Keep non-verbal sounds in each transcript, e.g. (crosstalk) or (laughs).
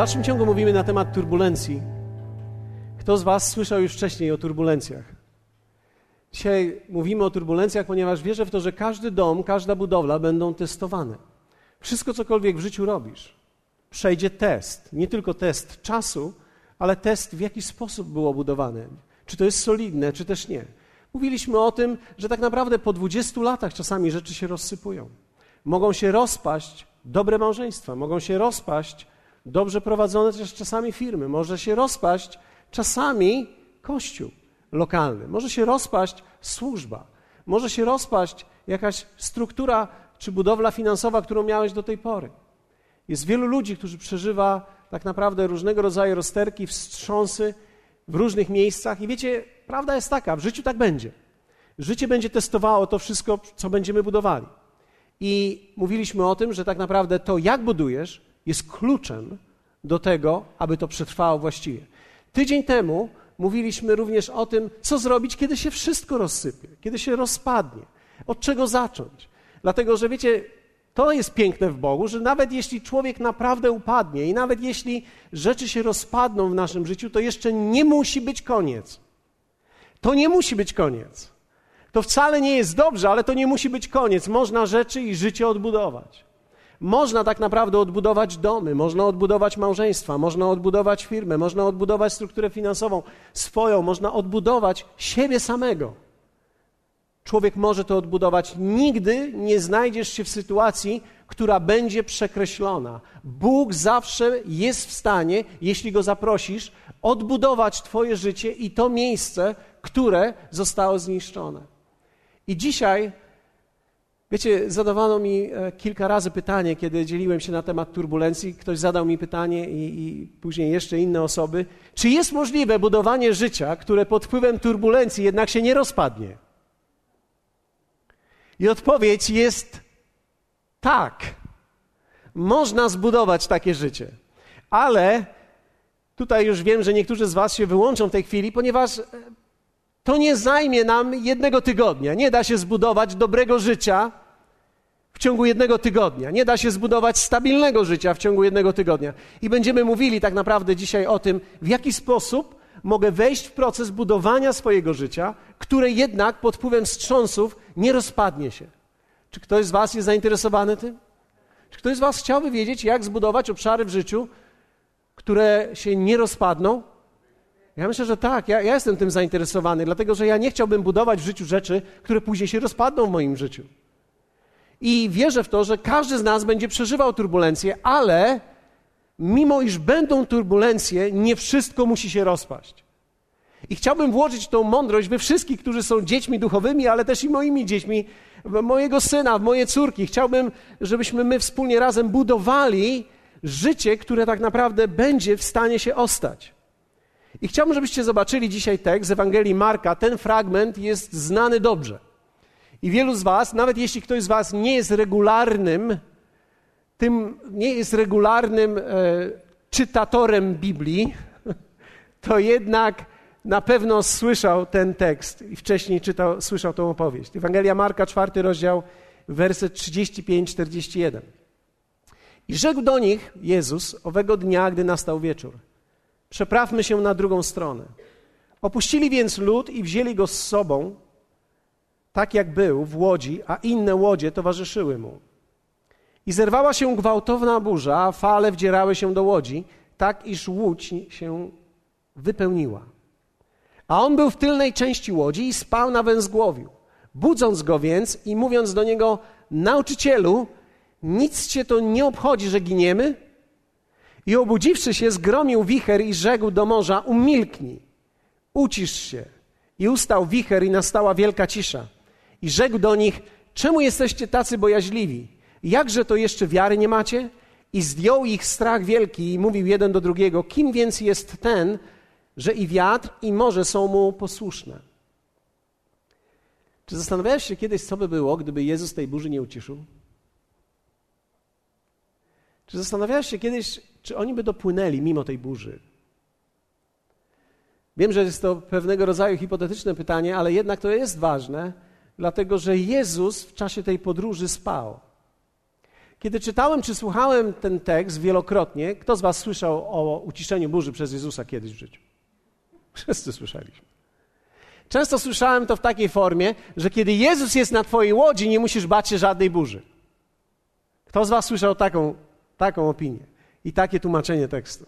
Dalszym ciągu mówimy na temat turbulencji. Kto z Was słyszał już wcześniej o turbulencjach? Dzisiaj mówimy o turbulencjach, ponieważ wierzę w to, że każdy dom, każda budowla będą testowane. Wszystko, cokolwiek w życiu robisz, przejdzie test. Nie tylko test czasu, ale test, w jaki sposób było budowane. Czy to jest solidne, czy też nie. Mówiliśmy o tym, że tak naprawdę po 20 latach czasami rzeczy się rozsypują. Mogą się rozpaść dobre małżeństwa, mogą się rozpaść dobrze prowadzone też czasami firmy, może się rozpaść czasami kościół lokalny, może się rozpaść służba, może się rozpaść jakaś struktura czy budowla finansowa, którą miałeś do tej pory. Jest wielu ludzi, którzy przeżywa tak naprawdę różnego rodzaju rozterki, wstrząsy w różnych miejscach i wiecie, prawda jest taka, w życiu tak będzie. Życie będzie testowało to wszystko, co będziemy budowali. I mówiliśmy o tym, że tak naprawdę to, jak budujesz, jest kluczem do tego, aby to przetrwało właściwie. Tydzień temu mówiliśmy również o tym, co zrobić, kiedy się wszystko rozsypie, kiedy się rozpadnie, od czego zacząć. Dlatego, że wiecie, to jest piękne w Bogu, że nawet jeśli człowiek naprawdę upadnie i nawet jeśli rzeczy się rozpadną w naszym życiu, to jeszcze nie musi być koniec. To nie musi być koniec. To wcale nie jest dobrze, ale to nie musi być koniec. Można rzeczy i życie odbudować. Można tak naprawdę odbudować domy, można odbudować małżeństwa, można odbudować firmę, można odbudować strukturę finansową swoją, można odbudować siebie samego. Człowiek może to odbudować. Nigdy nie znajdziesz się w sytuacji, która będzie przekreślona. Bóg zawsze jest w stanie, jeśli go zaprosisz, odbudować Twoje życie i to miejsce, które zostało zniszczone. I dzisiaj, wiecie, zadawano mi e, kilka razy pytanie, kiedy dzieliłem się na temat turbulencji. Ktoś zadał mi pytanie i, i później jeszcze inne osoby. Czy jest możliwe budowanie życia, które pod wpływem turbulencji jednak się nie rozpadnie? I odpowiedź jest tak. Można zbudować takie życie. Ale tutaj już wiem, że niektórzy z Was się wyłączą w tej chwili, ponieważ e, to nie zajmie nam jednego tygodnia. Nie da się zbudować dobrego życia w ciągu jednego tygodnia. Nie da się zbudować stabilnego życia w ciągu jednego tygodnia. I będziemy mówili tak naprawdę dzisiaj o tym, w jaki sposób mogę wejść w proces budowania swojego życia, które jednak pod wpływem wstrząsów nie rozpadnie się. Czy ktoś z Was jest zainteresowany tym? Czy ktoś z Was chciałby wiedzieć, jak zbudować obszary w życiu, które się nie rozpadną? Ja myślę, że tak, ja, ja, jestem tym zainteresowany, dlatego że ja nie chciałbym budować w życiu rzeczy, które później się rozpadną w moim życiu. I wierzę w to, że każdy z nas będzie przeżywał turbulencje, ale mimo iż będą turbulencje, nie wszystko musi się rozpaść. I chciałbym włożyć tą mądrość we wszystkich, którzy są dziećmi duchowymi, ale też i moimi dziećmi, mojego syna, moje córki. Chciałbym, żebyśmy my wspólnie razem budowali życie, które tak naprawdę będzie w stanie się ostać. I chciałbym, żebyście zobaczyli dzisiaj tekst z Ewangelii Marka. Ten fragment jest znany dobrze. I wielu z Was, nawet jeśli ktoś z Was nie jest regularnym, tym nie jest regularnym e, czytatorem Biblii, (laughs) to jednak na pewno słyszał ten tekst i wcześniej czytał, słyszał tą opowieść. Ewangelia Marka, czwarty rozdział, werset 35-41. I rzekł do nich Jezus owego dnia, gdy nastał wieczór. Przeprawmy się na drugą stronę. Opuścili więc lud i wzięli go z sobą, tak jak był w łodzi, a inne łodzie towarzyszyły mu. I zerwała się gwałtowna burza, a fale wdzierały się do łodzi, tak iż łódź się wypełniła. A on był w tylnej części łodzi i spał na węzgłowiu. Budząc go więc i mówiąc do niego, nauczycielu, nic cię to nie obchodzi, że giniemy? I obudziwszy się, zgromił wicher i rzekł do morza, umilknij, ucisz się. I ustał wicher i nastała wielka cisza. I rzekł do nich, czemu jesteście tacy bojaźliwi? Jakże to jeszcze wiary nie macie? I zdjął ich strach wielki i mówił jeden do drugiego, kim więc jest ten, że i wiatr, i morze są mu posłuszne. Czy zastanawiałeś się kiedyś, co by było, gdyby Jezus tej burzy nie uciszył? Czy zastanawiałeś się kiedyś, czy oni by dopłynęli mimo tej burzy? Wiem, że jest to pewnego rodzaju hipotetyczne pytanie, ale jednak to jest ważne, dlatego że Jezus w czasie tej podróży spał. Kiedy czytałem czy słuchałem ten tekst wielokrotnie, kto z Was słyszał o uciszeniu burzy przez Jezusa kiedyś w życiu? Wszyscy słyszeliśmy. Często słyszałem to w takiej formie, że kiedy Jezus jest na Twojej łodzi, nie musisz bać się żadnej burzy. Kto z Was słyszał taką, taką opinię i takie tłumaczenie tekstu?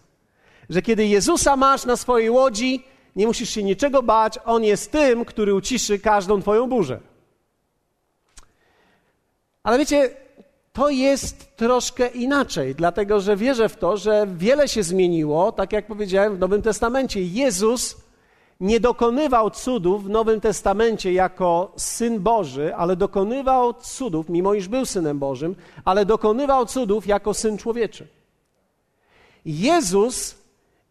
Że kiedy Jezusa masz na swojej łodzi, nie musisz się niczego bać, On jest tym, który uciszy każdą Twoją burzę. Ale wiecie, to jest troszkę inaczej, dlatego że wierzę w to, że wiele się zmieniło, tak jak powiedziałem w Nowym Testamencie. Jezus nie dokonywał cudów w Nowym Testamencie jako syn Boży, ale dokonywał cudów, mimo iż był synem Bożym, ale dokonywał cudów jako syn człowieczy. Jezus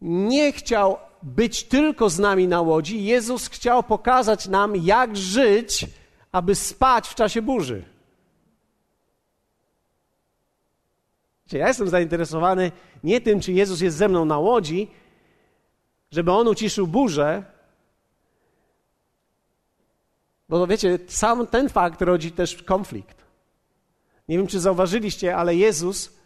nie chciał być tylko z nami na łodzi, Jezus chciał pokazać nam, jak żyć, aby spać w czasie burzy. Ja jestem zainteresowany nie tym, czy Jezus jest ze mną na łodzi, żeby on uciszył burzę, bo wiecie, sam ten fakt rodzi też konflikt. Nie wiem, czy zauważyliście, ale Jezus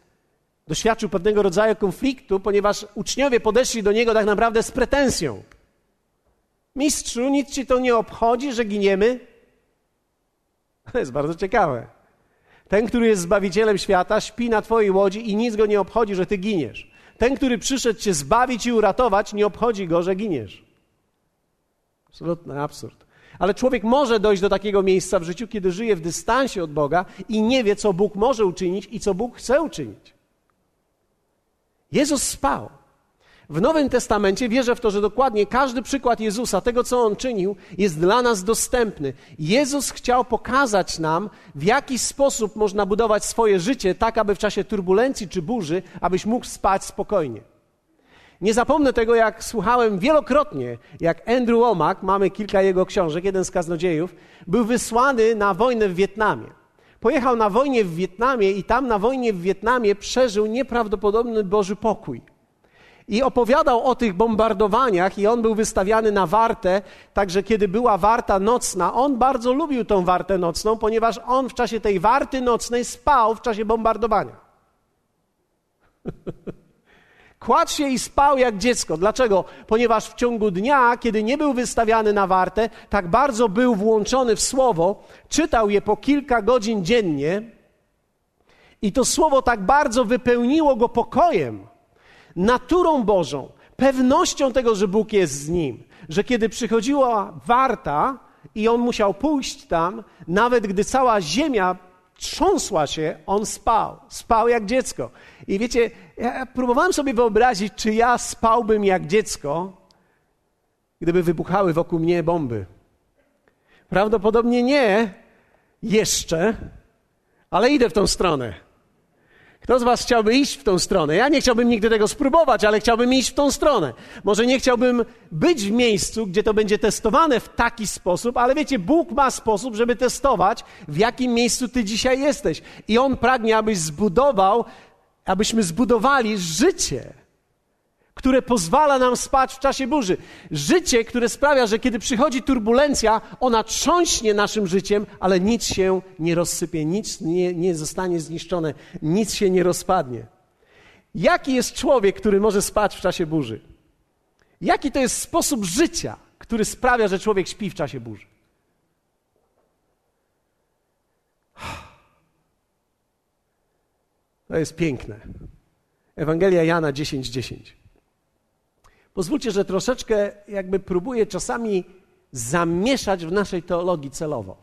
doświadczył pewnego rodzaju konfliktu, ponieważ uczniowie podeszli do niego tak naprawdę z pretensją. Mistrzu, nic ci to nie obchodzi, że giniemy? (laughs) To jest bardzo ciekawe. Ten, który jest Zbawicielem świata, śpi na Twojej łodzi i nic go nie obchodzi, że Ty giniesz. Ten, który przyszedł Cię zbawić i uratować, nie obchodzi go, że giniesz. Absolutny absurd. Ale człowiek może dojść do takiego miejsca w życiu, kiedy żyje w dystansie od Boga i nie wie, co Bóg może uczynić i co Bóg chce uczynić. Jezus spał. W Nowym Testamencie wierzę w to, że dokładnie każdy przykład Jezusa, tego co on czynił, jest dla nas dostępny. Jezus chciał pokazać nam, w jaki sposób można budować swoje życie, tak aby w czasie turbulencji czy burzy, abyś mógł spać spokojnie. Nie zapomnę tego, jak słuchałem wielokrotnie, jak Andrew Womack, mamy kilka jego książek, jeden z kaznodziejów, był wysłany na wojnę w Wietnamie. Pojechał na wojnę w Wietnamie i tam na wojnie w Wietnamie przeżył nieprawdopodobny Boży pokój i opowiadał o tych bombardowaniach i on był wystawiany na wartę, także kiedy była warta nocna, on bardzo lubił tą wartę nocną, ponieważ on w czasie tej warty nocnej spał w czasie bombardowania. (laughs) Kładł się i spał jak dziecko. Dlaczego? Ponieważ w ciągu dnia, kiedy nie był wystawiany na wartę, tak bardzo był włączony w słowo, czytał je po kilka godzin dziennie i to słowo tak bardzo wypełniło go pokojem, naturą Bożą, pewnością tego, że Bóg jest z nim, że kiedy przychodziła warta i on musiał pójść tam, nawet gdy cała ziemia trząsła się, on spał. Spał jak dziecko. I wiecie, ja próbowałem sobie wyobrazić, czy ja spałbym jak dziecko, gdyby wybuchały wokół mnie bomby. Prawdopodobnie nie jeszcze, ale idę w tą stronę. Kto z Was chciałby iść w tą stronę? Ja nie chciałbym nigdy tego spróbować, ale chciałbym iść w tą stronę. Może nie chciałbym być w miejscu, gdzie to będzie testowane w taki sposób, ale wiecie, Bóg ma sposób, żeby testować, w jakim miejscu Ty dzisiaj jesteś. I On pragnie, abyś zbudował, abyśmy zbudowali życie które pozwala nam spać w czasie burzy. Życie, które sprawia, że kiedy przychodzi turbulencja, ona trząśnie naszym życiem, ale nic się nie rozsypie, nic nie, nie zostanie zniszczone, nic się nie rozpadnie. Jaki jest człowiek, który może spać w czasie burzy? Jaki to jest sposób życia, który sprawia, że człowiek śpi w czasie burzy? To jest piękne. Ewangelia Jana 10:10. 10. Pozwólcie, że troszeczkę jakby próbuję czasami zamieszać w naszej teologii celowo,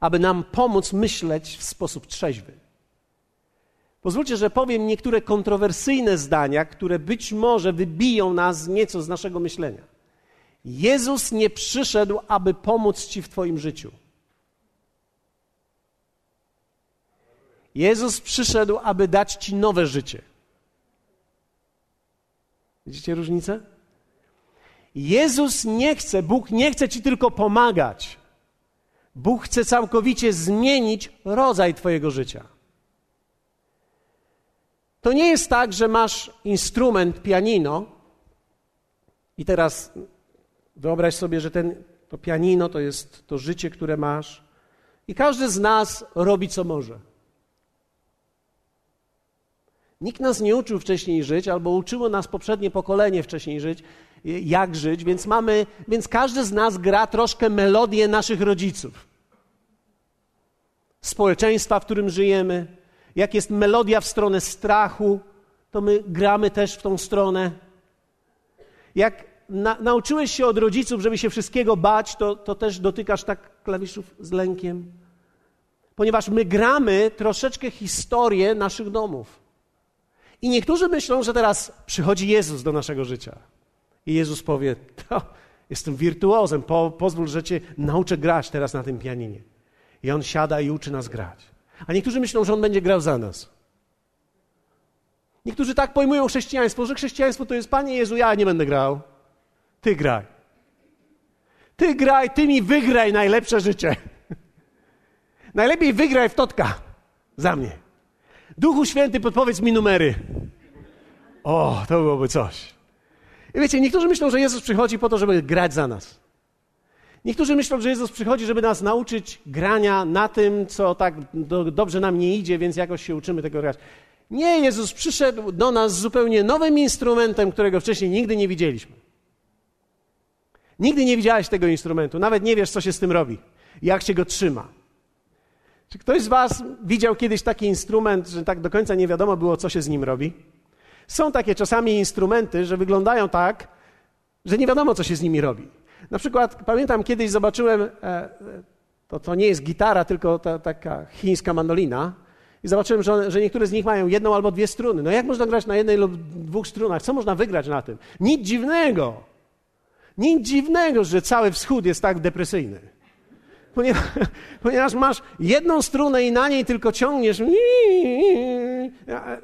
aby nam pomóc myśleć w sposób trzeźwy. Pozwólcie, że powiem niektóre kontrowersyjne zdania, które być może wybiją nas nieco z naszego myślenia. Jezus nie przyszedł, aby pomóc Ci w Twoim życiu. Jezus przyszedł, aby dać Ci nowe życie. Widzicie różnicę? Jezus nie chce, Bóg nie chce ci tylko pomagać. Bóg chce całkowicie zmienić rodzaj Twojego życia. To nie jest tak, że masz instrument pianino i teraz wyobraź sobie, że ten, to pianino to jest to życie, które masz i każdy z nas robi co może. Nikt nas nie uczył wcześniej żyć, albo uczyło nas poprzednie pokolenie wcześniej żyć, jak żyć, więc mamy, więc każdy z nas gra troszkę melodię naszych rodziców. Społeczeństwa, w którym żyjemy, jak jest melodia w stronę strachu, to my gramy też w tą stronę. Jak na, nauczyłeś się od rodziców, żeby się wszystkiego bać, to, to też dotykasz tak klawiszów z lękiem. Ponieważ my gramy troszeczkę historię naszych domów. I niektórzy myślą, że teraz przychodzi Jezus do naszego życia. I Jezus powie: to, Jestem wirtuozem, po, pozwól, że cię nauczę grać teraz na tym pianinie. I on siada i uczy nas grać. A niektórzy myślą, że on będzie grał za nas. Niektórzy tak pojmują chrześcijaństwo, że chrześcijaństwo to jest Panie Jezu, ja nie będę grał. Ty graj. Ty graj, ty mi wygraj najlepsze życie. (laughs) Najlepiej wygraj w totka za mnie. Duchu Święty, podpowiedz mi numery. O, to byłoby coś. I wiecie, niektórzy myślą, że Jezus przychodzi po to, żeby grać za nas. Niektórzy myślą, że Jezus przychodzi, żeby nas nauczyć grania na tym, co tak do, dobrze nam nie idzie, więc jakoś się uczymy tego grać. Nie, Jezus przyszedł do nas z zupełnie nowym instrumentem, którego wcześniej nigdy nie widzieliśmy. Nigdy nie widziałeś tego instrumentu, nawet nie wiesz, co się z tym robi, jak się go trzyma. Czy ktoś z Was widział kiedyś taki instrument, że tak do końca nie wiadomo było, co się z nim robi? Są takie czasami instrumenty, że wyglądają tak, że nie wiadomo, co się z nimi robi. Na przykład pamiętam kiedyś zobaczyłem, e, e, to, to nie jest gitara, tylko ta, taka chińska mandolina. I zobaczyłem, że, że niektóre z nich mają jedną albo dwie struny. No jak można grać na jednej lub dwóch strunach? Co można wygrać na tym? Nic dziwnego. Nic dziwnego, że cały wschód jest tak depresyjny. Ponieważ, (laughs) ponieważ masz jedną strunę i na niej tylko ciągniesz.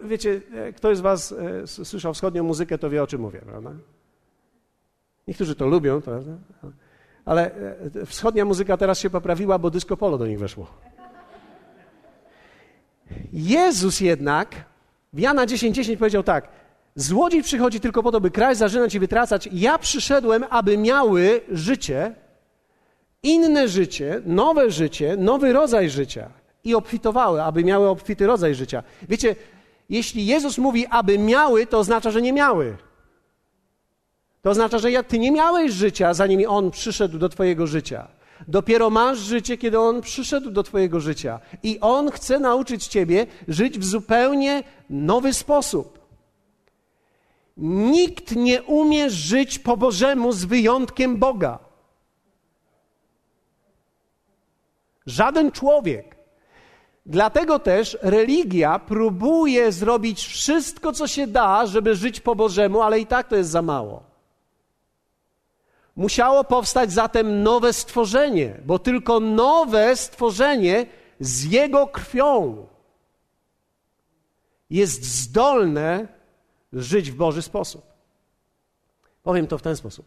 Wiecie, ktoś z Was e, słyszał wschodnią muzykę, to wie o czym mówię, prawda? Niektórzy to lubią, prawda? Ale e, wschodnia muzyka teraz się poprawiła, bo disco polo do nich weszło. Jezus jednak w Jana 10:10 10 powiedział tak: Złodziej przychodzi tylko po to, by kraj zarzynać i wytracać. Ja przyszedłem, aby miały życie, inne życie, nowe życie, nowy rodzaj życia. I obfitowały, aby miały obfity rodzaj życia. Wiecie, jeśli Jezus mówi, aby miały, to oznacza, że nie miały. To oznacza, że jak ty nie miałeś życia, zanim On przyszedł do Twojego życia. Dopiero masz życie, kiedy On przyszedł do Twojego życia. I On chce nauczyć Ciebie żyć w zupełnie nowy sposób. Nikt nie umie żyć po Bożemu z wyjątkiem Boga. Żaden człowiek. Dlatego też religia próbuje zrobić wszystko, co się da, żeby żyć po Bożemu, ale i tak to jest za mało. Musiało powstać zatem nowe stworzenie, bo tylko nowe stworzenie z Jego krwią jest zdolne żyć w Boży sposób. Powiem to w ten sposób.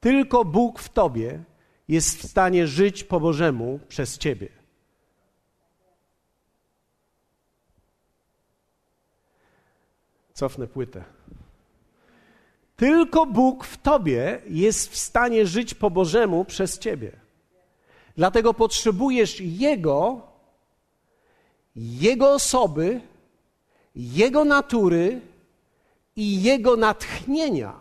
Tylko Bóg w Tobie jest w stanie żyć po Bożemu przez Ciebie. Cofnę płytę. Tylko Bóg w Tobie jest w stanie żyć po Bożemu przez Ciebie. Dlatego potrzebujesz Jego, Jego osoby, Jego natury i Jego natchnienia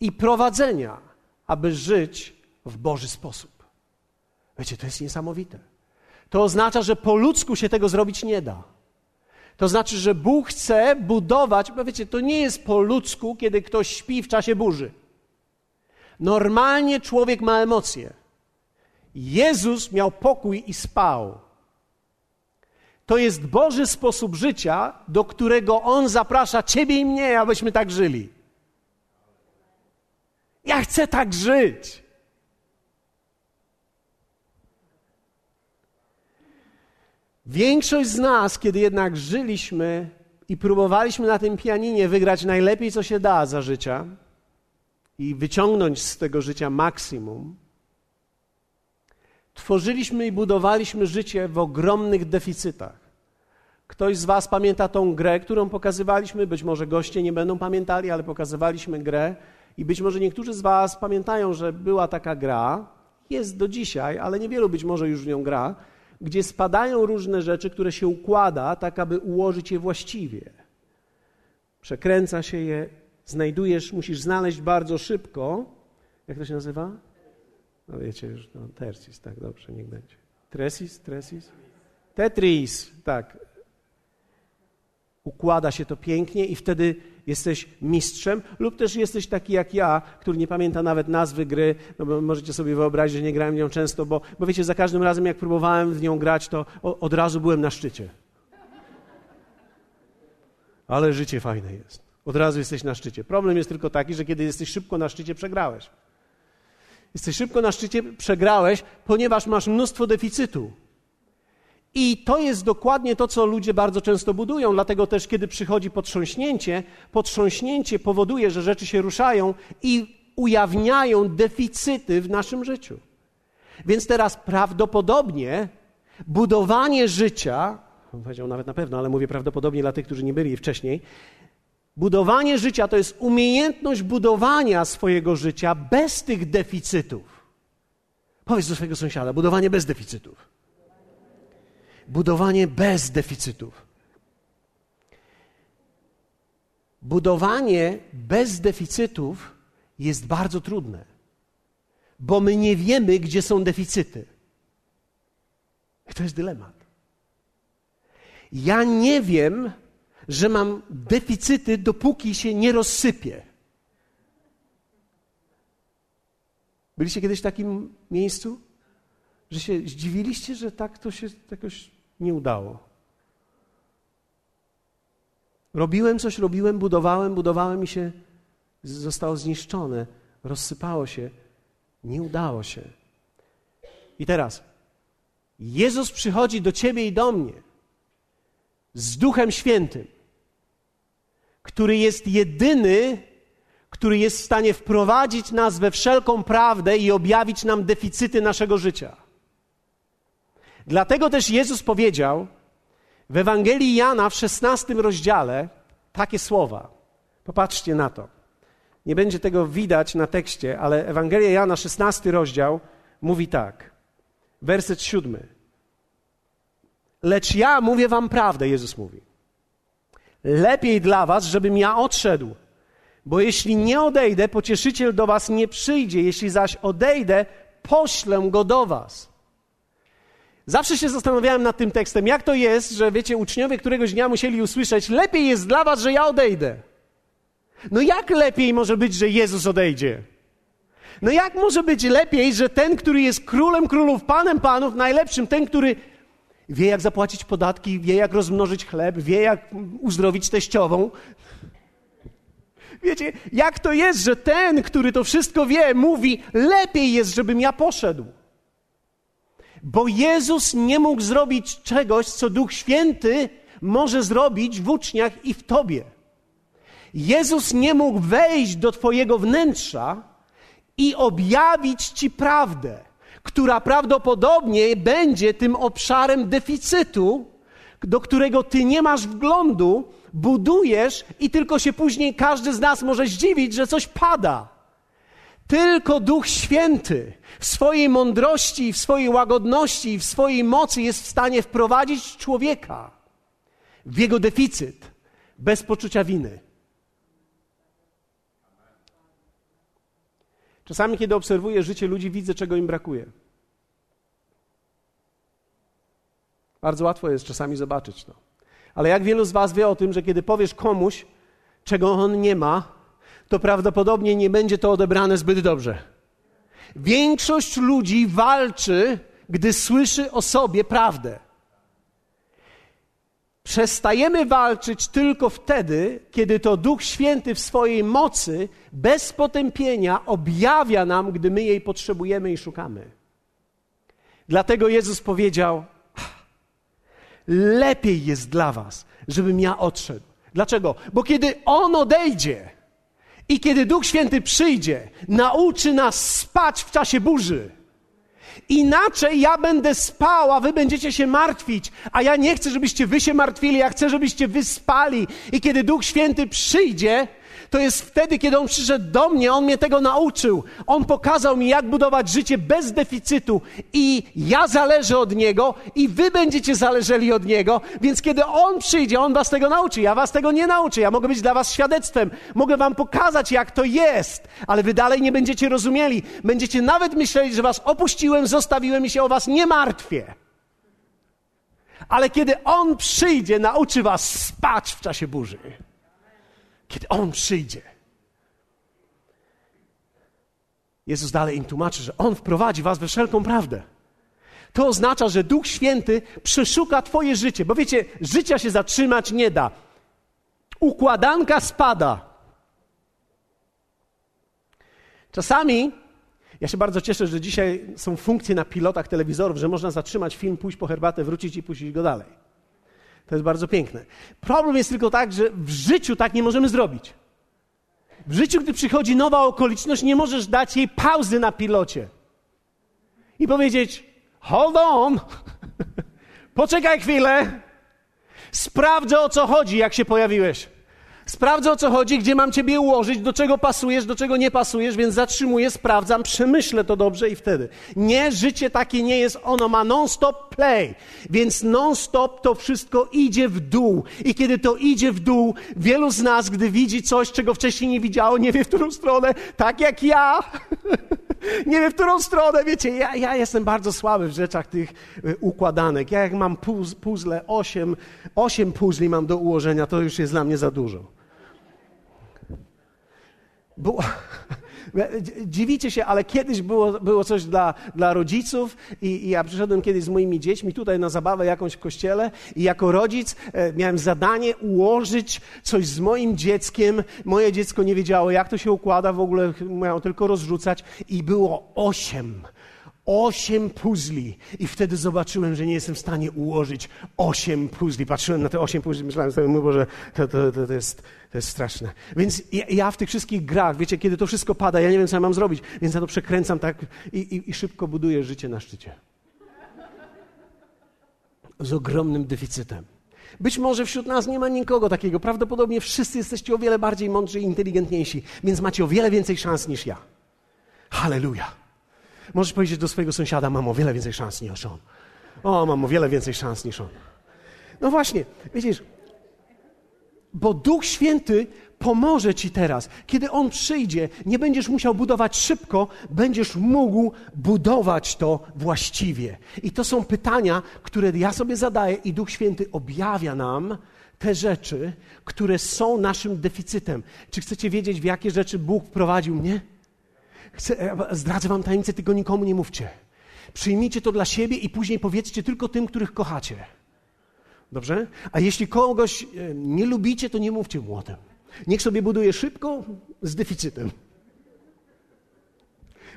i prowadzenia, aby żyć w Boży sposób. Wiecie, to jest niesamowite. To oznacza, że po ludzku się tego zrobić nie da. To znaczy, że Bóg chce budować, bo wiecie, to nie jest po ludzku, kiedy ktoś śpi w czasie burzy. Normalnie człowiek ma emocje. Jezus miał pokój i spał. To jest Boży sposób życia, do którego On zaprasza Ciebie i mnie, abyśmy tak żyli. Ja chcę tak żyć. Większość z nas, kiedy jednak żyliśmy i próbowaliśmy na tym pianinie wygrać najlepiej, co się da za życia i wyciągnąć z tego życia maksimum, tworzyliśmy i budowaliśmy życie w ogromnych deficytach. Ktoś z Was pamięta tą grę, którą pokazywaliśmy? Być może goście nie będą pamiętali, ale pokazywaliśmy grę. I być może niektórzy z Was pamiętają, że była taka gra, jest do dzisiaj, ale niewielu być może już w nią gra gdzie spadają różne rzeczy, które się układa, tak aby ułożyć je właściwie. Przekręca się je, znajdujesz, musisz znaleźć bardzo szybko. Jak to się nazywa? No wiecie już, no, tercis, tak, dobrze, niech będzie. Tresis, tresis? Tetris, tak. Układa się to pięknie i wtedy jesteś mistrzem, lub też jesteś taki jak ja, który nie pamięta nawet nazwy gry, no bo możecie sobie wyobrazić, że nie grałem w nią często, bo, bo wiecie, za każdym razem jak próbowałem w nią grać, to od razu byłem na szczycie. Ale życie fajne jest. Od razu jesteś na szczycie. Problem jest tylko taki, że kiedy jesteś szybko na szczycie, przegrałeś. Jesteś szybko na szczycie, przegrałeś, ponieważ masz mnóstwo deficytu. I to jest dokładnie to, co ludzie bardzo często budują, dlatego też, kiedy przychodzi potrząśnięcie, potrząśnięcie powoduje, że rzeczy się ruszają i ujawniają deficyty w naszym życiu. Więc teraz prawdopodobnie budowanie życia, powiedział nawet na pewno, ale mówię prawdopodobnie dla tych, którzy nie byli wcześniej, budowanie życia to jest umiejętność budowania swojego życia bez tych deficytów. Powiedz do swojego sąsiada, budowanie bez deficytów budowanie bez deficytów. Budowanie bez deficytów jest bardzo trudne, bo my nie wiemy, gdzie są deficyty. I to jest dylemat. Ja nie wiem, że mam deficyty, dopóki się nie rozsypie. Byliście kiedyś w takim miejscu, że się zdziwiliście, że tak to się jakoś nie udało. Robiłem coś, robiłem, budowałem, budowałem i się zostało zniszczone, rozsypało się, nie udało się. I teraz Jezus przychodzi do ciebie i do mnie z Duchem Świętym, który jest jedyny, który jest w stanie wprowadzić nas we wszelką prawdę i objawić nam deficyty naszego życia. Dlatego też Jezus powiedział w Ewangelii Jana w 16 rozdziale takie słowa. Popatrzcie na to. Nie będzie tego widać na tekście, ale Ewangelia Jana, 16 rozdział, mówi tak. Werset siódmy. Lecz ja mówię wam prawdę, Jezus mówi. Lepiej dla was, żebym ja odszedł, bo jeśli nie odejdę, pocieszyciel do was nie przyjdzie. Jeśli zaś odejdę, poślę go do was. Zawsze się zastanawiałem nad tym tekstem, jak to jest, że wiecie, uczniowie któregoś dnia musieli usłyszeć, lepiej jest dla was, że ja odejdę. No jak lepiej może być, że Jezus odejdzie? No jak może być lepiej, że ten, który jest królem królów, panem panów, najlepszym, ten, który wie jak zapłacić podatki, wie jak rozmnożyć chleb, wie jak uzdrowić teściową. Wiecie, jak to jest, że ten, który to wszystko wie, mówi, lepiej jest, żebym ja poszedł. Bo Jezus nie mógł zrobić czegoś, co Duch Święty może zrobić w uczniach i w tobie. Jezus nie mógł wejść do Twojego wnętrza i objawić Ci prawdę, która prawdopodobnie będzie tym obszarem deficytu, do którego Ty nie masz wglądu, budujesz i tylko się później każdy z nas może zdziwić, że coś pada. Tylko Duch Święty w swojej mądrości, w swojej łagodności, w swojej mocy jest w stanie wprowadzić człowieka w jego deficyt bez poczucia winy. Czasami, kiedy obserwuję życie ludzi, widzę, czego im brakuje. Bardzo łatwo jest czasami zobaczyć to. Ale jak wielu z Was wie o tym, że kiedy powiesz komuś, czego on nie ma, to prawdopodobnie nie będzie to odebrane zbyt dobrze. Większość ludzi walczy, gdy słyszy o sobie prawdę. Przestajemy walczyć tylko wtedy, kiedy to Duch Święty w swojej mocy, bez potępienia, objawia nam, gdy my jej potrzebujemy i szukamy. Dlatego Jezus powiedział: Lepiej jest dla Was, żebym ja odszedł. Dlaczego? Bo kiedy On odejdzie, i kiedy Duch Święty przyjdzie, nauczy nas spać w czasie burzy. Inaczej ja będę spał, a wy będziecie się martwić, a ja nie chcę, żebyście wy się martwili, ja chcę, żebyście wy spali. I kiedy Duch Święty przyjdzie, to jest wtedy, kiedy On przyszedł do mnie, On mnie tego nauczył. On pokazał mi, jak budować życie bez deficytu i ja zależę od Niego i wy będziecie zależeli od Niego, więc kiedy On przyjdzie, On was tego nauczy. Ja was tego nie nauczę. Ja mogę być dla was świadectwem. Mogę wam pokazać, jak to jest, ale wy dalej nie będziecie rozumieli. Będziecie nawet myśleli, że was opuściłem, zostawiłem i się o was nie martwię. Ale kiedy On przyjdzie, nauczy was spać w czasie burzy. Kiedy On przyjdzie. Jezus dalej im tłumaczy, że On wprowadzi was we wszelką prawdę. To oznacza, że Duch Święty przeszuka Twoje życie, bo wiecie, życia się zatrzymać nie da. Układanka spada. Czasami ja się bardzo cieszę, że dzisiaj są funkcje na pilotach telewizorów, że można zatrzymać film, pójść po herbatę, wrócić i puścić go dalej. To jest bardzo piękne. Problem jest tylko tak, że w życiu tak nie możemy zrobić. W życiu, gdy przychodzi nowa okoliczność, nie możesz dać jej pauzy na pilocie i powiedzieć: Hold on, (laughs) poczekaj chwilę, sprawdzę o co chodzi, jak się pojawiłeś. Sprawdzę o co chodzi, gdzie mam ciebie ułożyć, do czego pasujesz, do czego nie pasujesz, więc zatrzymuję, sprawdzam, przemyślę to dobrze i wtedy. Nie, życie takie nie jest, ono ma non-stop play, więc non-stop to wszystko idzie w dół. I kiedy to idzie w dół, wielu z nas, gdy widzi coś, czego wcześniej nie widziało, nie wie w którą stronę, tak jak ja. (laughs) nie wie w którą stronę, wiecie, ja, ja jestem bardzo słaby w rzeczach tych y, układanek. Ja jak mam puzzle, osiem, osiem puzli mam do ułożenia, to już jest dla mnie za dużo. Było, (laughs) dziwicie się, ale kiedyś było, było coś dla, dla rodziców i, i, ja przyszedłem kiedyś z moimi dziećmi tutaj na zabawę jakąś w kościele i jako rodzic e, miałem zadanie ułożyć coś z moim dzieckiem. Moje dziecko nie wiedziało, jak to się układa, w ogóle miało tylko rozrzucać i było osiem Osiem puzli. I wtedy zobaczyłem, że nie jestem w stanie ułożyć osiem puzli. Patrzyłem na te osiem puzli, myślałem sobie, mój Boże, to, to, to, to, jest, to jest straszne. Więc ja, ja, w tych wszystkich grach, wiecie, kiedy to wszystko pada, ja nie wiem, co ja mam zrobić, więc ja to przekręcam tak i, i, i szybko buduję życie na szczycie. Z ogromnym deficytem. Być może wśród nas nie ma nikogo takiego. Prawdopodobnie wszyscy jesteście o wiele bardziej mądrzy i inteligentniejsi, więc macie o wiele więcej szans niż ja. Hallelujah. Możesz powiedzieć do swojego sąsiada, mam o wiele więcej szans niż on. O, mam o wiele więcej szans niż on. No właśnie, widzisz, bo Duch Święty pomoże ci teraz. Kiedy On przyjdzie, nie będziesz musiał budować szybko, będziesz mógł budować to właściwie. I to są pytania, które ja sobie zadaję, i Duch Święty objawia nam te rzeczy, które są naszym deficytem. Czy chcecie wiedzieć, w jakie rzeczy Bóg wprowadził mnie? Chcę, e, zdradzę wam tajemnicę, tego nikomu nie mówcie. Przyjmijcie to dla siebie i później powiedzcie tylko tym, których kochacie. Dobrze? A jeśli kogoś e, nie lubicie, to nie mówcie mu o tym. Niech sobie buduje szybko z deficytem.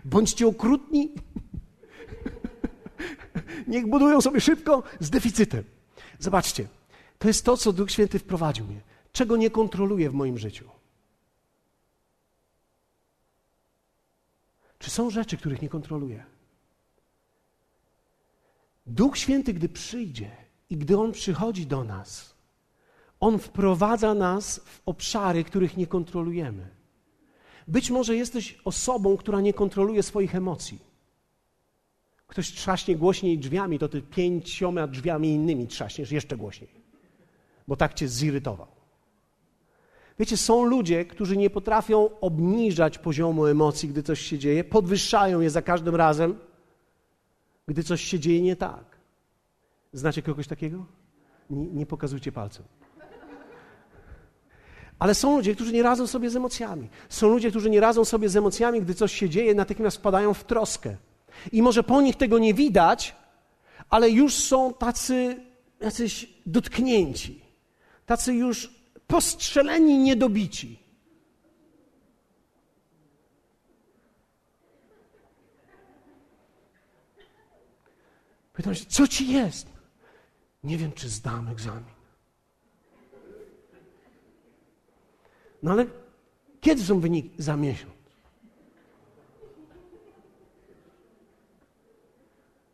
Bądźcie okrutni. (laughs) Niech budują sobie szybko z deficytem. Zobaczcie, to jest to, co Duch Święty wprowadził mnie. Czego nie kontroluję w moim życiu. Czy są rzeczy, których nie kontroluję? Duch Święty, gdy przyjdzie i gdy On przychodzi do nas, On wprowadza nas w obszary, których nie kontrolujemy. Być może jesteś osobą, która nie kontroluje swoich emocji. Ktoś trzaśnie głośniej drzwiami, to ty pięcioma drzwiami innymi trzaśniesz jeszcze głośniej, bo tak cię zirytował. Wiecie, są ludzie, którzy nie potrafią obniżać poziomu emocji, gdy coś się dzieje, podwyższają je za każdym razem, gdy coś się dzieje nie tak. Znacie kogoś takiego? Nie, nie pokazujcie palcem. Ale są ludzie, którzy nie radzą sobie z emocjami. Są ludzie, którzy nie radzą sobie z emocjami, gdy coś się dzieje, natychmiast wpadają w troskę. I może po nich tego nie widać, ale już są tacy jacyś dotknięci. Tacy już postrzeleni, niedobici. Pytam się, co ci jest? Nie wiem, czy zdam egzamin. No ale kiedy są wyniki? Za miesiąc.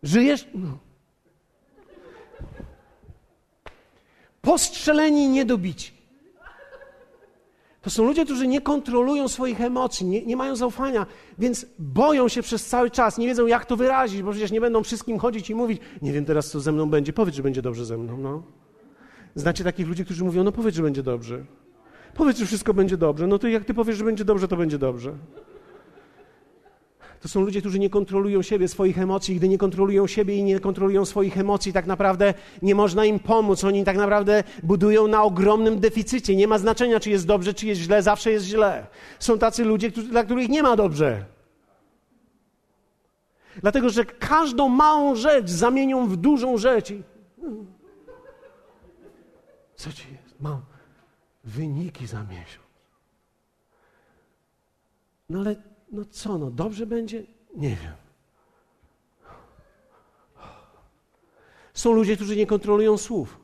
Żyjesz? No. Postrzeleni, niedobici. To są ludzie, którzy nie kontrolują swoich emocji, nie, nie, mają zaufania, więc boją się przez cały czas, nie wiedzą, jak to wyrazić, bo przecież nie będą wszystkim chodzić i mówić, nie wiem teraz, co ze mną będzie, powiedz, że będzie dobrze ze mną. No. Znacie takich ludzi, którzy mówią, no powiedz, że będzie dobrze. Powiedz, że wszystko będzie dobrze. No to jak ty powiesz, że będzie dobrze, to będzie dobrze. To są ludzie, którzy nie kontrolują siebie, swoich emocji. Gdy nie kontrolują siebie i nie kontrolują swoich emocji, tak naprawdę nie można im pomóc. Oni tak naprawdę budują na ogromnym deficycie. Nie ma znaczenia, czy jest dobrze, czy jest źle, zawsze jest źle. Są tacy ludzie, którzy, dla których nie ma dobrze. Dlatego, że każdą małą rzecz zamienią w dużą rzecz. Co ci jest? Mam wyniki za miesiąc. No ale no co, no dobrze będzie? Nie wiem. Są ludzie, którzy nie kontrolują słów.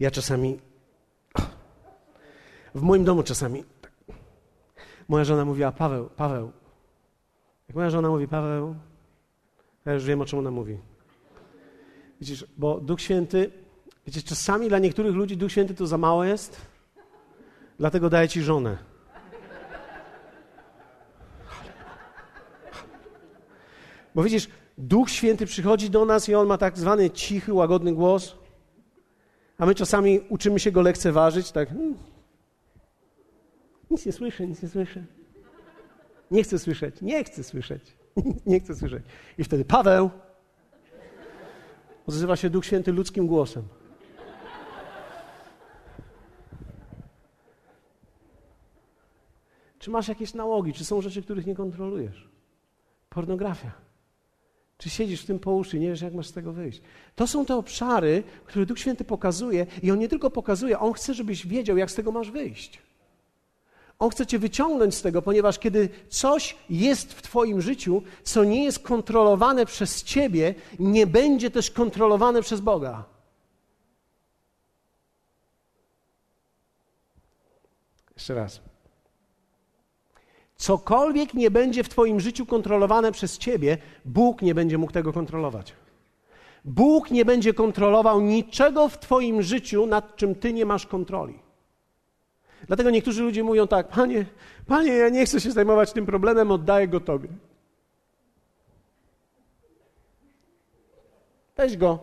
Ja czasami, w moim domu czasami, moja żona mówiła, Paweł, Paweł. Jak moja żona mówi, Paweł, ja już wiem, o czym ona mówi. Widzisz, bo Duch Święty Wiecie, czasami dla niektórych ludzi Duch Święty to za mało jest, dlatego daje ci żonę. Bo widzisz, Duch Święty przychodzi do nas i on ma tak zwany cichy, łagodny głos, a my czasami uczymy się go lekceważyć, tak. Hmm. Nic nie słyszę, nic nie słyszę. Nie chcę słyszeć, nie chcę słyszeć, (laughs) nie chcę słyszeć. I wtedy Paweł odzywa się Duch Święty ludzkim głosem. Czy masz jakieś nałogi? Czy są rzeczy, których nie kontrolujesz? Pornografia. Czy siedzisz w tym po uszy nie wiesz, jak masz z tego wyjść? To są te obszary, które Duch Święty pokazuje i On nie tylko pokazuje, On chce, żebyś wiedział, jak z tego masz wyjść. On chce cię wyciągnąć z tego, ponieważ kiedy coś jest w Twoim życiu, co nie jest kontrolowane przez Ciebie, nie będzie też kontrolowane przez Boga. Jeszcze raz. Cokolwiek nie będzie w Twoim życiu kontrolowane przez Ciebie, Bóg nie będzie mógł tego kontrolować. Bóg nie będzie kontrolował niczego w Twoim życiu, nad czym Ty nie masz kontroli. Dlatego niektórzy ludzie mówią tak: Panie, Panie, ja nie chcę się zajmować tym problemem, oddaję go Tobie. Weź go,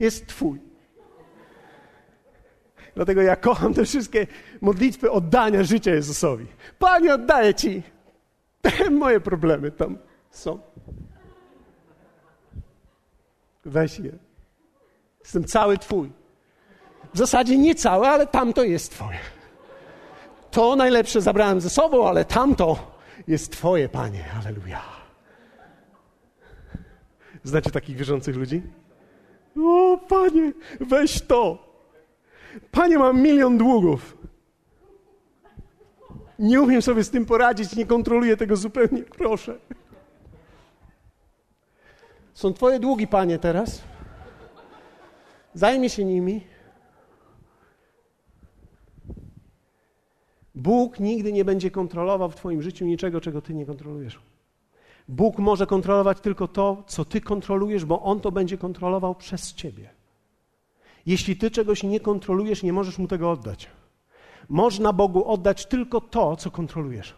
jest Twój. Dlatego ja kocham te wszystkie modlitwy oddania życia Jezusowi. Panie, oddaję Ci. Moje problemy tam są. Weź je. Jestem cały Twój. W zasadzie nie cały, ale tamto jest Twoje. To najlepsze zabrałem ze sobą, ale tamto jest Twoje, Panie. Aleluja. Znacie takich wierzących ludzi? O, Panie, weź to. Panie, mam milion długów. Nie umiem sobie z tym poradzić, nie kontroluję tego zupełnie, proszę. Są Twoje długi, Panie, teraz. Zajmie się nimi. Bóg nigdy nie będzie kontrolował w Twoim życiu niczego, czego Ty nie kontrolujesz. Bóg może kontrolować tylko to, co Ty kontrolujesz, bo On to będzie kontrolował przez Ciebie. Jeśli ty czegoś nie kontrolujesz, nie możesz mu tego oddać. Można Bogu oddać tylko to, co kontrolujesz.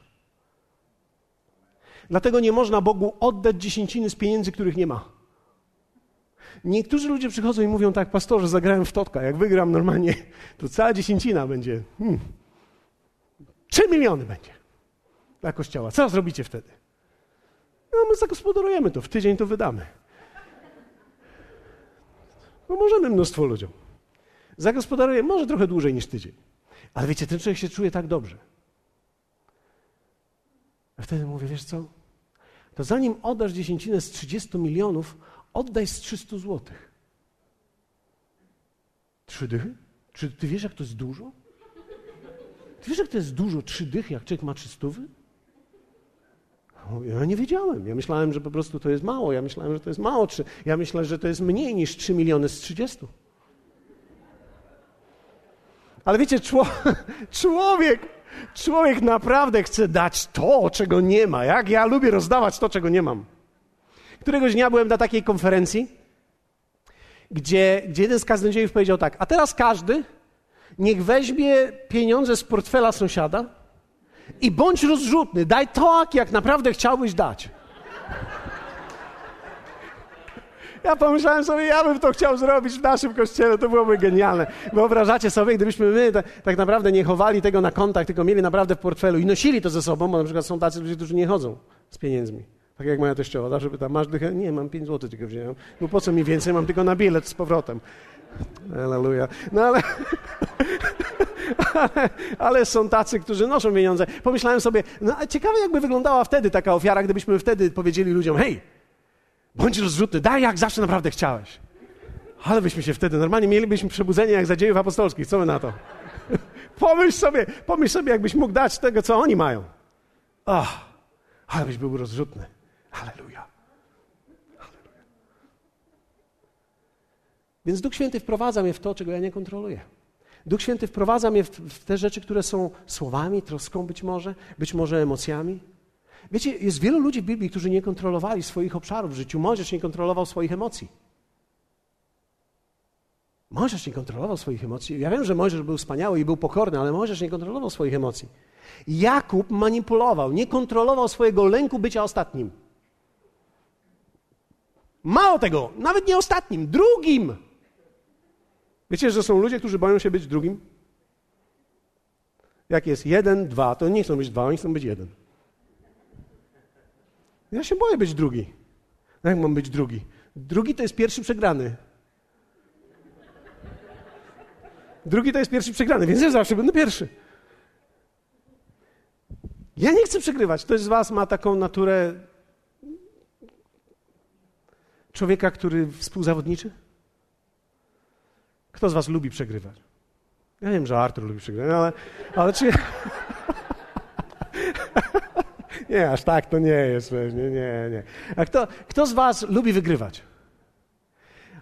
Dlatego nie można Bogu oddać dziesięciny z pieniędzy, których nie ma. Niektórzy ludzie przychodzą i mówią tak, pastorze, zagrałem w totka, jak wygram normalnie, to cała dziesięcina będzie. Hmm, miliony będzie dla kościoła. Co zrobicie wtedy? No, my zagospodarujemy to, w tydzień to wydamy. Pomożemy mnóstwo ludziom. Zagospodaruję może trochę dłużej niż tydzień. Ale wiecie, ten człowiek się czuje tak dobrze. A wtedy mówię, wiesz co? To zanim oddasz dziesięcinę z 30 milionów, oddaj z 300 złotych. Trzy dychy? Czy ty wiesz, jak to jest dużo? Ty wiesz, jak to jest dużo, trzy dychy, jak człowiek ma trzystówy? Ja nie wiedziałem. Ja myślałem, że po prostu to jest mało. Ja myślałem, że to jest mało. Ja myślę, że to jest mniej niż 3 miliony z 30. Ale wiecie, (laughs) człowiek, człowiek naprawdę chce dać to, czego nie ma. Jak ja lubię rozdawać to, czego nie mam. Któregoś dnia byłem na takiej konferencji gdzie, gdzie jeden z kaznodziejów powiedział tak, a teraz każdy niech weźmie pieniądze z portfela sąsiada i bądź rozrzutny, daj tak, jak naprawdę chciałbyś dać. Ja pomyślałem sobie, ja bym to chciał zrobić w naszym kościele, to byłoby genialne. Wyobrażacie sobie, gdybyśmy my tak, tak naprawdę nie chowali tego na kontakt, tylko mieli naprawdę w portfelu i nosili to ze sobą, bo na przykład są tacy ludzie, którzy nie chodzą z pieniędzmi. Tak jak moja teściowa, zawsze pyta, masz dychę? Nie, mam 5 zł tylko wziąłem. No po co mi więcej? Mam tylko na bilet z powrotem. Aleluja. No ale, ale, są tacy, którzy noszą pieniądze. Pomyślałem sobie, no ciekawe jakby wyglądała wtedy taka ofiara, gdybyśmy wtedy powiedzieli ludziom, hej, bądź rozrzutny, daj jak zawsze naprawdę chciałeś. Ale byśmy się wtedy, normalnie mielibyśmy przebudzenie jak za dziejów apostolskich. Co my na to? (laughs) pomyśl sobie, pomyśl sobie, jakbyś mógł dać tego, co oni mają. Oh, ale byś był rozrzutny. Halleluja. Halleluja. Więc Duch Święty wprowadza mnie w to, czego ja nie kontroluję. Duch Święty wprowadza mnie w, te rzeczy, które są słowami, troską być może, być może emocjami. Wiecie, jest wielu ludzi w Biblii, którzy nie kontrolowali swoich obszarów w życiu. Mojżesz nie kontrolował swoich emocji. Mojżesz nie kontrolował swoich emocji. Ja wiem, że Mojżesz był wspaniały i był pokorny, ale Mojżesz nie kontrolował swoich emocji. Jakub manipulował, nie kontrolował swojego lęku bycia ostatnim. Mało tego, nawet nie ostatnim, drugim. Wiecie, że są ludzie, którzy boją się być drugim? Jak jest jeden, dwa, to nie chcą być dwa, oni chcą być jeden. Ja się boję być drugi. No jak mam być drugi? Drugi to jest pierwszy przegrany. Drugi to jest pierwszy przegrany, więc ja zawsze będę pierwszy. Ja nie chcę przegrywać. Ktoś z Was ma taką naturę człowieka, który współzawodniczy? Kto z Was lubi przegrywać? Ja wiem, że Artur lubi przegrywać, ale, ale czy. (laughs) nie, aż tak to nie jest pewnie, nie, nie. A kto, kto z Was lubi wygrywać?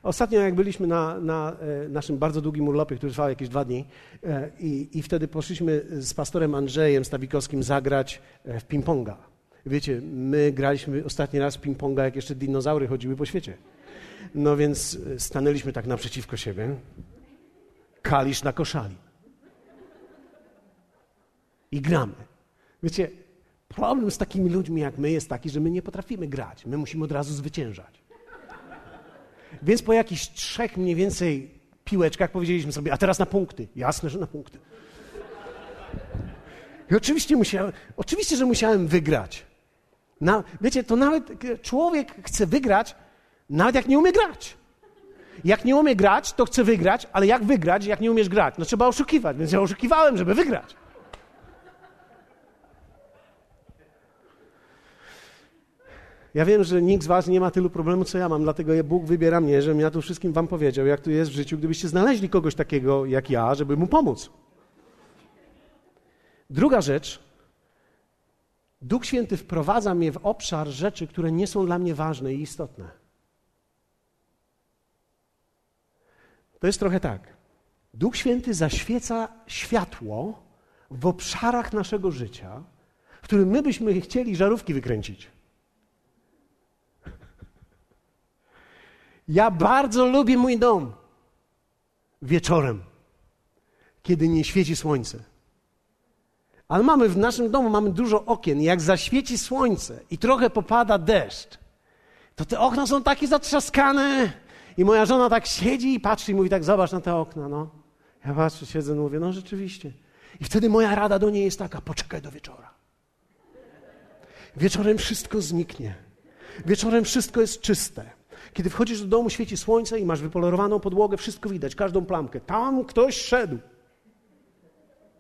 Ostatnio, jak byliśmy na, na e, naszym bardzo długim urlopie, który trwał jakieś dwa dni, e, i, i wtedy poszliśmy z pastorem Andrzejem Stawikowskim zagrać e, w ping-ponga. Wiecie, my graliśmy ostatni raz w ping-ponga, jak jeszcze dinozaury chodziły po świecie. No więc stanęliśmy tak naprzeciwko siebie. Kalisz na koszali. I gramy. Wiecie, problem z takimi ludźmi jak my jest taki, że my nie potrafimy grać. My musimy od razu zwyciężać. Więc po jakichś trzech mniej więcej piłeczkach powiedzieliśmy sobie, a teraz na punkty. Jasne, że na punkty. I oczywiście musiałem, oczywiście, że musiałem wygrać. Na, wiecie, to nawet człowiek chce wygrać, nawet jak nie umie grać. Jak nie umie grać, to chce wygrać, ale jak wygrać, jak nie umiesz grać? No trzeba oszukiwać, więc ja oszukiwałem, żeby wygrać. Ja wiem, że nikt z was nie ma tylu problemów, co ja mam, dlatego Bóg wybiera mnie, żebym ja tu wszystkim wam powiedział, jak tu jest w życiu, gdybyście znaleźli kogoś takiego jak ja, żeby mu pomóc. Druga rzecz. Duch Święty wprowadza mnie w obszar rzeczy, które nie są dla mnie ważne i istotne. To jest trochę tak. Duch Święty zaświeca światło w obszarach naszego życia, w którym my byśmy chcieli żarówki wykręcić. Ja bardzo lubię mój dom wieczorem, kiedy nie świeci słońce. Ale mamy w naszym domu mamy dużo okien. Jak zaświeci słońce i trochę popada deszcz, to te okna są takie zatrzaskane. I moja żona tak siedzi i patrzy i mówi tak, zobacz na te okna, no. Ja patrzę, siedzę i mówię, no rzeczywiście. I wtedy moja rada do niej jest taka, poczekaj do wieczora. Wieczorem wszystko zniknie. Wieczorem wszystko jest czyste. Kiedy wchodzisz do domu, świeci słońce i masz wypolerowaną podłogę, wszystko widać, każdą plamkę. Tam ktoś szedł.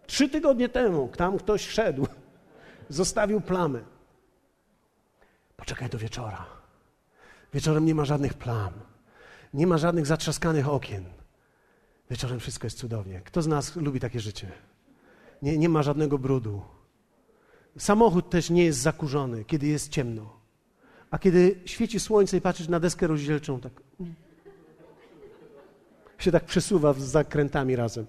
Trzy tygodnie temu tam ktoś szedł. Zostawił plamę. Poczekaj do wieczora. Wieczorem nie ma żadnych plam. Nie ma żadnych zatrzaskanych okien. Wieczorem wszystko jest cudownie. Kto z nas lubi takie życie? Nie, nie ma żadnego brudu. Samochód też nie jest zakurzony, kiedy jest ciemno. A kiedy świeci słońce i patrzysz na deskę rozdzielczą, tak się tak przesuwa z zakrętami razem.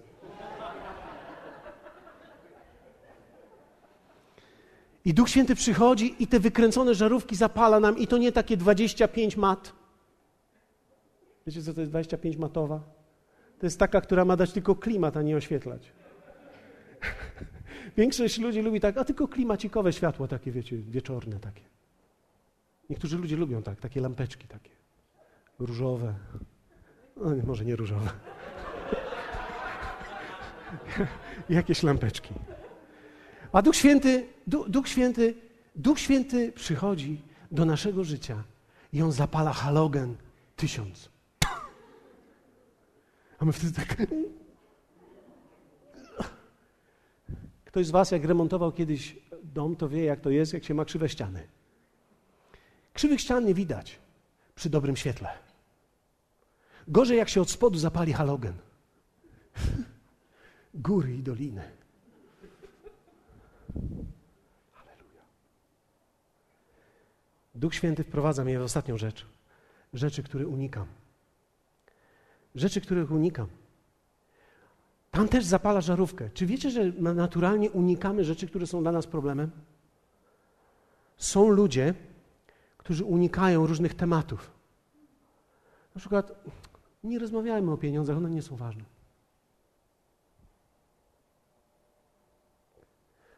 I Duch Święty przychodzi i te wykręcone żarówki zapala nam i to nie takie 25 mat, Wiecie, co to jest 25 matowa? To jest taka, która ma dać tylko klimat, a nie oświetlać. (laughs) Większość ludzi lubi tak, a tylko klimacikowe światło takie, wiecie, wieczorne takie. Niektórzy ludzie lubią tak, takie lampeczki takie. Różowe. No, może nie różowe. (laughs) Jakieś lampeczki. A Duch Święty, Duch, Duch Święty, Duch Święty przychodzi do naszego życia i on zapala halogen tysiąc. A my wtedy tak. Ktoś z Was, jak remontował kiedyś dom, to wie, jak to jest, jak się ma krzywe ściany. Krzywych ścian nie widać przy dobrym świetle. Gorzej, jak się od spodu zapali halogen. Góry i doliny. Halleluja. Duch Święty wprowadza mnie w ostatnią rzecz. Rzeczy, które unikam. Rzeczy, których unikam. Tam też zapala żarówkę. Czy wiecie, że naturalnie unikamy rzeczy, które są dla nas problemem? Są ludzie, którzy unikają różnych tematów. Na przykład nie rozmawiajmy o pieniądzach, one nie są ważne.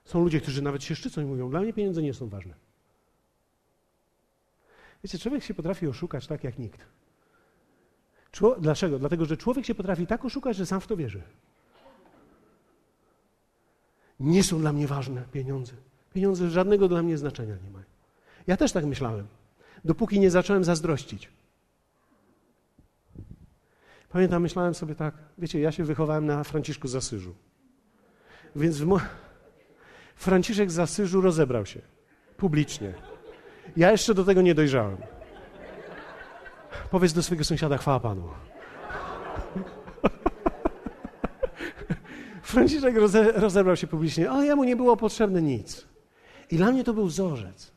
Są ludzie, którzy nawet się szczycą i mówią, dla mnie pieniądze nie są ważne. Wiecie, człowiek się potrafi oszukać tak jak nikt. Czło Dlaczego? Dlatego, że człowiek się potrafi tak oszukać, że sam w to wierzy. Nie są dla mnie ważne pieniądze. Pieniądze żadnego dla mnie znaczenia nie mają. Ja też tak myślałem, dopóki nie zacząłem zazdrościć. Pamiętam, myślałem sobie tak, wiecie, ja się wychowałem na Franciszku z Asyżu. Więc mo... Franciszek z Asyżu rozebrał się publicznie. Ja jeszcze do tego nie dojrzałem. Powiedz do swojego sąsiada, chwała Panu. (laughs) Franciszek roze, rozebrał się publicznie, ale jemu nie było potrzebne nic. I dla mnie to był wzorzec.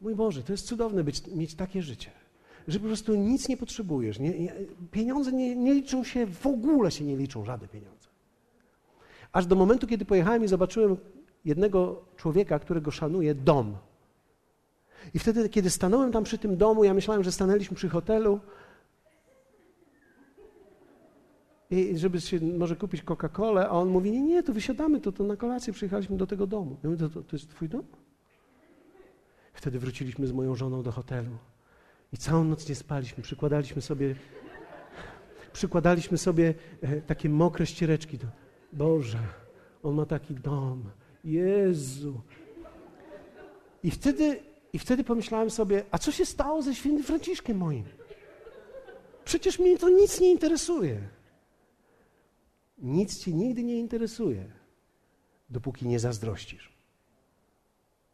Mój Boże, to jest cudowne być, mieć takie życie, że po prostu nic nie potrzebujesz. Nie, nie, pieniądze nie, nie liczą się, w ogóle się nie liczą, żadne pieniądze. Aż do momentu, kiedy pojechałem i zobaczyłem jednego człowieka, którego szanuję, dom. I wtedy, kiedy stanąłem tam przy tym domu, ja myślałem, że stanęliśmy przy hotelu, i żeby się może kupić Coca-Colę, a on mówi, nie, nie, to wysiadamy, to, to na kolację przyjechaliśmy do tego domu. Ja mówię, to, to, to jest twój dom? Wtedy wróciliśmy z moją żoną do hotelu i całą noc nie spaliśmy, przykładaliśmy sobie, przykładaliśmy sobie e, takie mokre ściereczki. Do, Boże, on ma taki dom, Jezu. I wtedy, I wtedy pomyślałem sobie, a co się stało ze świętym Franciszkiem moim? Przecież mnie to nic nie interesuje. Nic ci nigdy nie interesuje, dopóki nie zazdrościsz.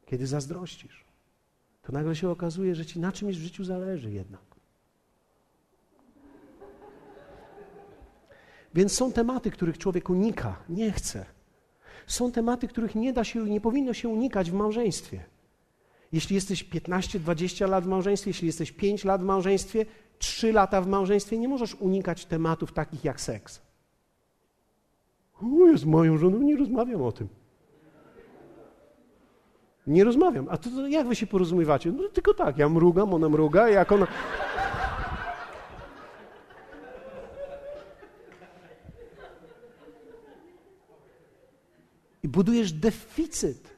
Kiedy zazdrościsz, to nagle się okazuje, że ci na czymś w życiu zależy jednak. Więc są tematy, których człowiek unika, nie chce. Są tematy, których nie da się, nie powinno się unikać w małżeństwie. Jeśli jesteś 15-20 lat w małżeństwie, jeśli jesteś 5 lat w małżeństwie, 3 lata w małżeństwie, nie możesz unikać tematów takich jak seks. O, z moją żoną nie rozmawiam o tym. Nie rozmawiam. A to, to jak wy się porozumiewacie? No tylko tak, ja mrugam, ona mruga, jak ona... I budujesz deficyt.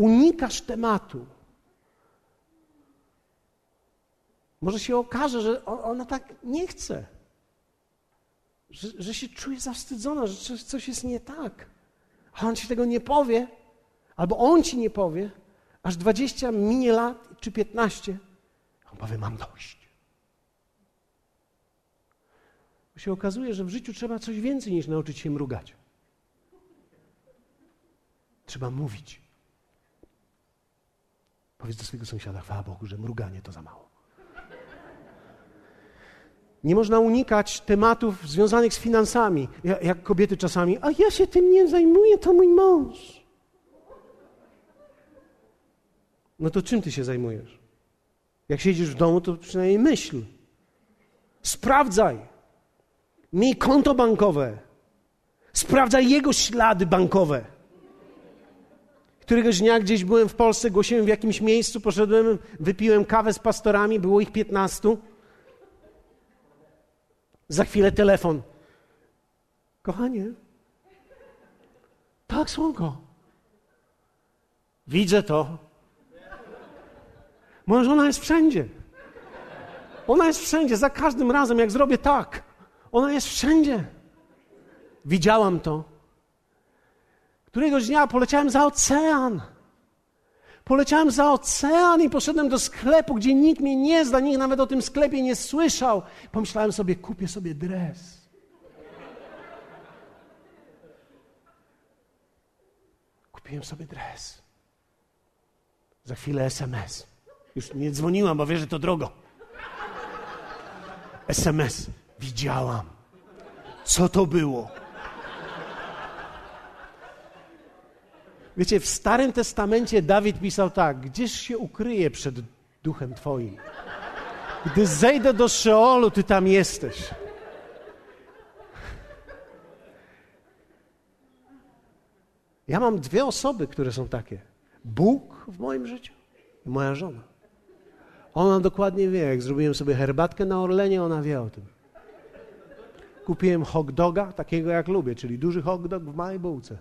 Unikasz tematu. Może się okaże, że ona tak nie chce że, że się czuje zawstydzona, że coś jest nie tak. A on ci tego nie powie, albo on ci nie powie, aż 20 minie lat czy 15. On powie: Mam dość. Bo się okazuje, że w życiu trzeba coś więcej niż nauczyć się mrugać. Trzeba mówić. Powiedz do swojego sąsiada, chwała Bogu, że mruganie to za mało. Nie można unikać tematów związanych z finansami. Jak kobiety czasami, a ja się tym nie zajmuję, to mój mąż. No to czym ty się zajmujesz? Jak siedzisz w domu, to przynajmniej myśl. Sprawdzaj. Miej konto bankowe. Sprawdzaj jego ślady bankowe. Któregoś dnia gdzieś byłem w Polsce, głosiłem w jakimś miejscu, poszedłem, wypiłem kawę z pastorami, było ich piętnastu. Za chwilę telefon. Kochanie. Tak, słonko. Widzę to. Moja żona jest wszędzie. Ona jest wszędzie, za każdym razem, jak zrobię tak. Ona jest wszędzie. Widziałam to. Któregoś dnia poleciałem za ocean. Poleciałem za ocean i poszedłem do sklepu, gdzie nikt mnie nie zna, nikt nawet o tym sklepie nie słyszał. Pomyślałem sobie, kupię sobie dres. Kupiłem sobie dres. Za chwilę SMS. Już nie dzwoniłam, bo wiesz, że to drogo. SMS. Widziałam. Co to było? Wiecie, w Starym Testamencie Dawid pisał tak: Gdzież się ukryje przed duchem Twoim? Gdy zejdę do Szeolu, Ty tam jesteś. Ja mam dwie osoby, które są takie: Bóg w moim życiu i moja żona. Ona dokładnie wie, jak zrobiłem sobie herbatkę na Orlenie, ona wie o tym. Kupiłem hot doga, takiego jak lubię, czyli duży hot dog w małej bułce.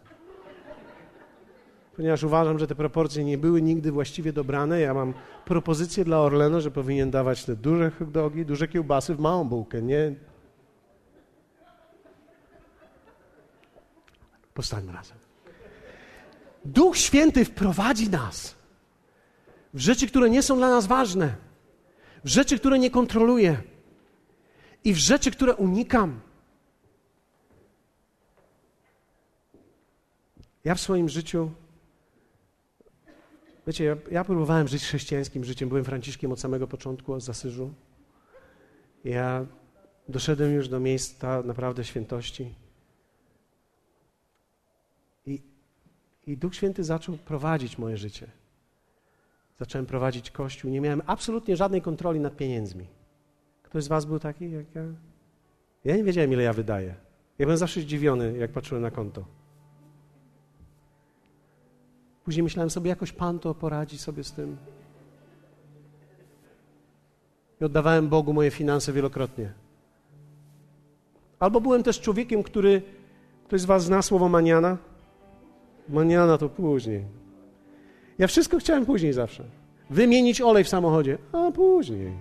Ponieważ uważam, że te proporcje nie były nigdy właściwie dobrane, ja mam propozycję dla Orlenu, że powinien dawać te duże hot dogi, duże kiełbasy w małą bułkę, nie... Powstańmy razem. Duch Święty wprowadzi nas w rzeczy, które nie są dla nas ważne, w rzeczy, które nie kontroluję i w rzeczy, które unikam. Ja w swoim życiu, wiecie, ja, ja próbowałem żyć chrześcijańskim życiem, byłem Franciszkiem od samego początku z Asyżu. Ja doszedłem już do miejsca naprawdę świętości. I, I Duch Święty zaczął prowadzić moje życie zacząłem prowadzić kościół, nie miałem absolutnie żadnej kontroli nad pieniędzmi. Ktoś z Was był taki jak ja? Ja nie wiedziałem, ile ja wydaję. Ja byłem zawsze zdziwiony, jak patrzyłem na konto. Później myślałem sobie, jakoś Pan to poradzi sobie z tym. I oddawałem Bogu moje finanse wielokrotnie. Albo byłem też człowiekiem, który. Ktoś z Was zna słowo maniana? Maniana to później. Ja wszystko chciałem później zawsze. Wymienić olej w samochodzie, a później.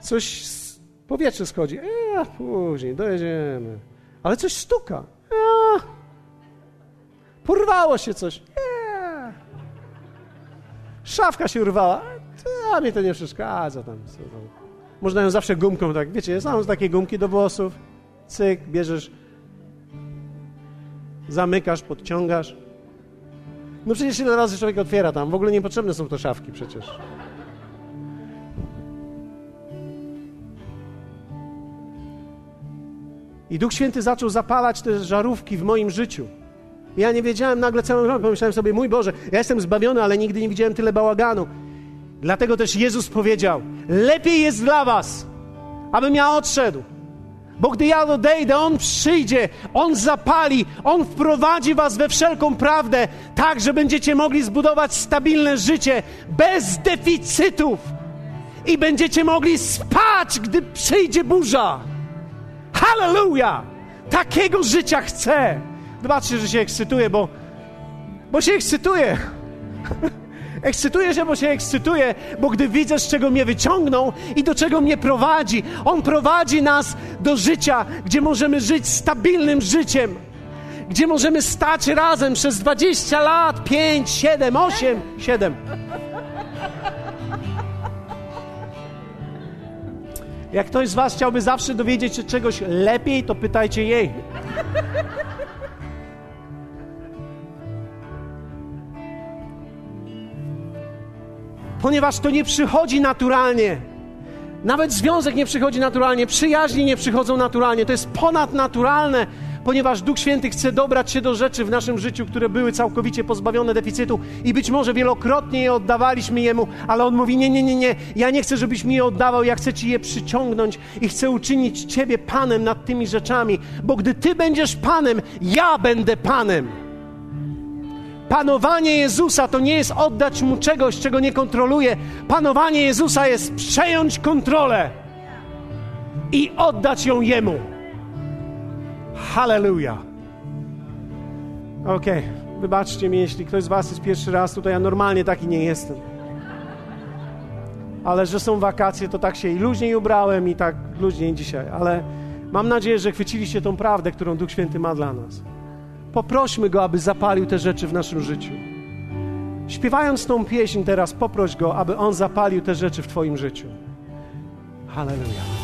Coś z powietrze schodzi, a później, dojedziemy. Ale coś stuka, porwało się coś, szafka się urwała, a mnie to nie przeszkadza tam. Można ją zawsze gumką tak, wiecie, są takie gumki do włosów, cyk, bierzesz, zamykasz, podciągasz. No przecież ile razy człowiek otwiera tam, w ogóle niepotrzebne są to szafki przecież. I Duch Święty zaczął zapalać te żarówki w moim życiu. Ja nie wiedziałem nagle całą rok, pomyślałem sobie, mój Boże, ja jestem zbawiony, ale nigdy nie widziałem tyle bałaganu. Dlatego też Jezus powiedział, lepiej jest dla was, abym ja odszedł, bo gdy ja odejdę, On przyjdzie, On zapali, On wprowadzi Was we wszelką prawdę, tak, że będziecie mogli zbudować stabilne życie bez deficytów i będziecie mogli spać, gdy przyjdzie burza. Hallelujah! Takiego życia chcę. Zobaczcie, że się ekscytuję, bo, bo się ekscytuję. (laughs) Ekscytuję się, bo się ekscytuję, bo gdy widzę, z czego mnie wyciągnął i do czego mnie prowadzi, On prowadzi nas do życia, gdzie możemy żyć stabilnym życiem, gdzie możemy stać razem przez 20 lat, 5, 7, 8, 7. Jak ktoś z Was chciałby zawsze dowiedzieć się czegoś lepiej, to pytajcie jej. Ponieważ to nie przychodzi naturalnie. Nawet związek nie przychodzi naturalnie, przyjaźni nie przychodzą naturalnie. To jest ponadnaturalne, ponieważ Duch Święty chce dobrać się do rzeczy w naszym życiu, które były całkowicie pozbawione deficytu i być może wielokrotnie je oddawaliśmy Jemu, ale On mówi: Nie, nie, nie, nie, ja nie chcę, żebyś mi je oddawał, ja chcę Ci je przyciągnąć i chcę uczynić Ciebie Panem nad tymi rzeczami, bo gdy Ty będziesz Panem, ja będę Panem. Panowanie Jezusa to nie jest oddać mu czegoś, czego nie kontroluje. Panowanie Jezusa jest przejąć kontrolę. i oddać ją Jemu. Hallelujah. Okej, okay. wybaczcie mi, jeśli ktoś z Was jest pierwszy raz tutaj, ja normalnie taki nie jestem. Ale że są wakacje, to tak się i luźniej ubrałem, i tak luźniej dzisiaj. Ale mam nadzieję, że chwyciliście tą prawdę, którą Duch Święty ma dla nas. Poprośmy Go, aby zapalił te rzeczy w naszym życiu. Śpiewając tą pieśń teraz, poproś Go, aby On zapalił te rzeczy w Twoim życiu. Hallelujah.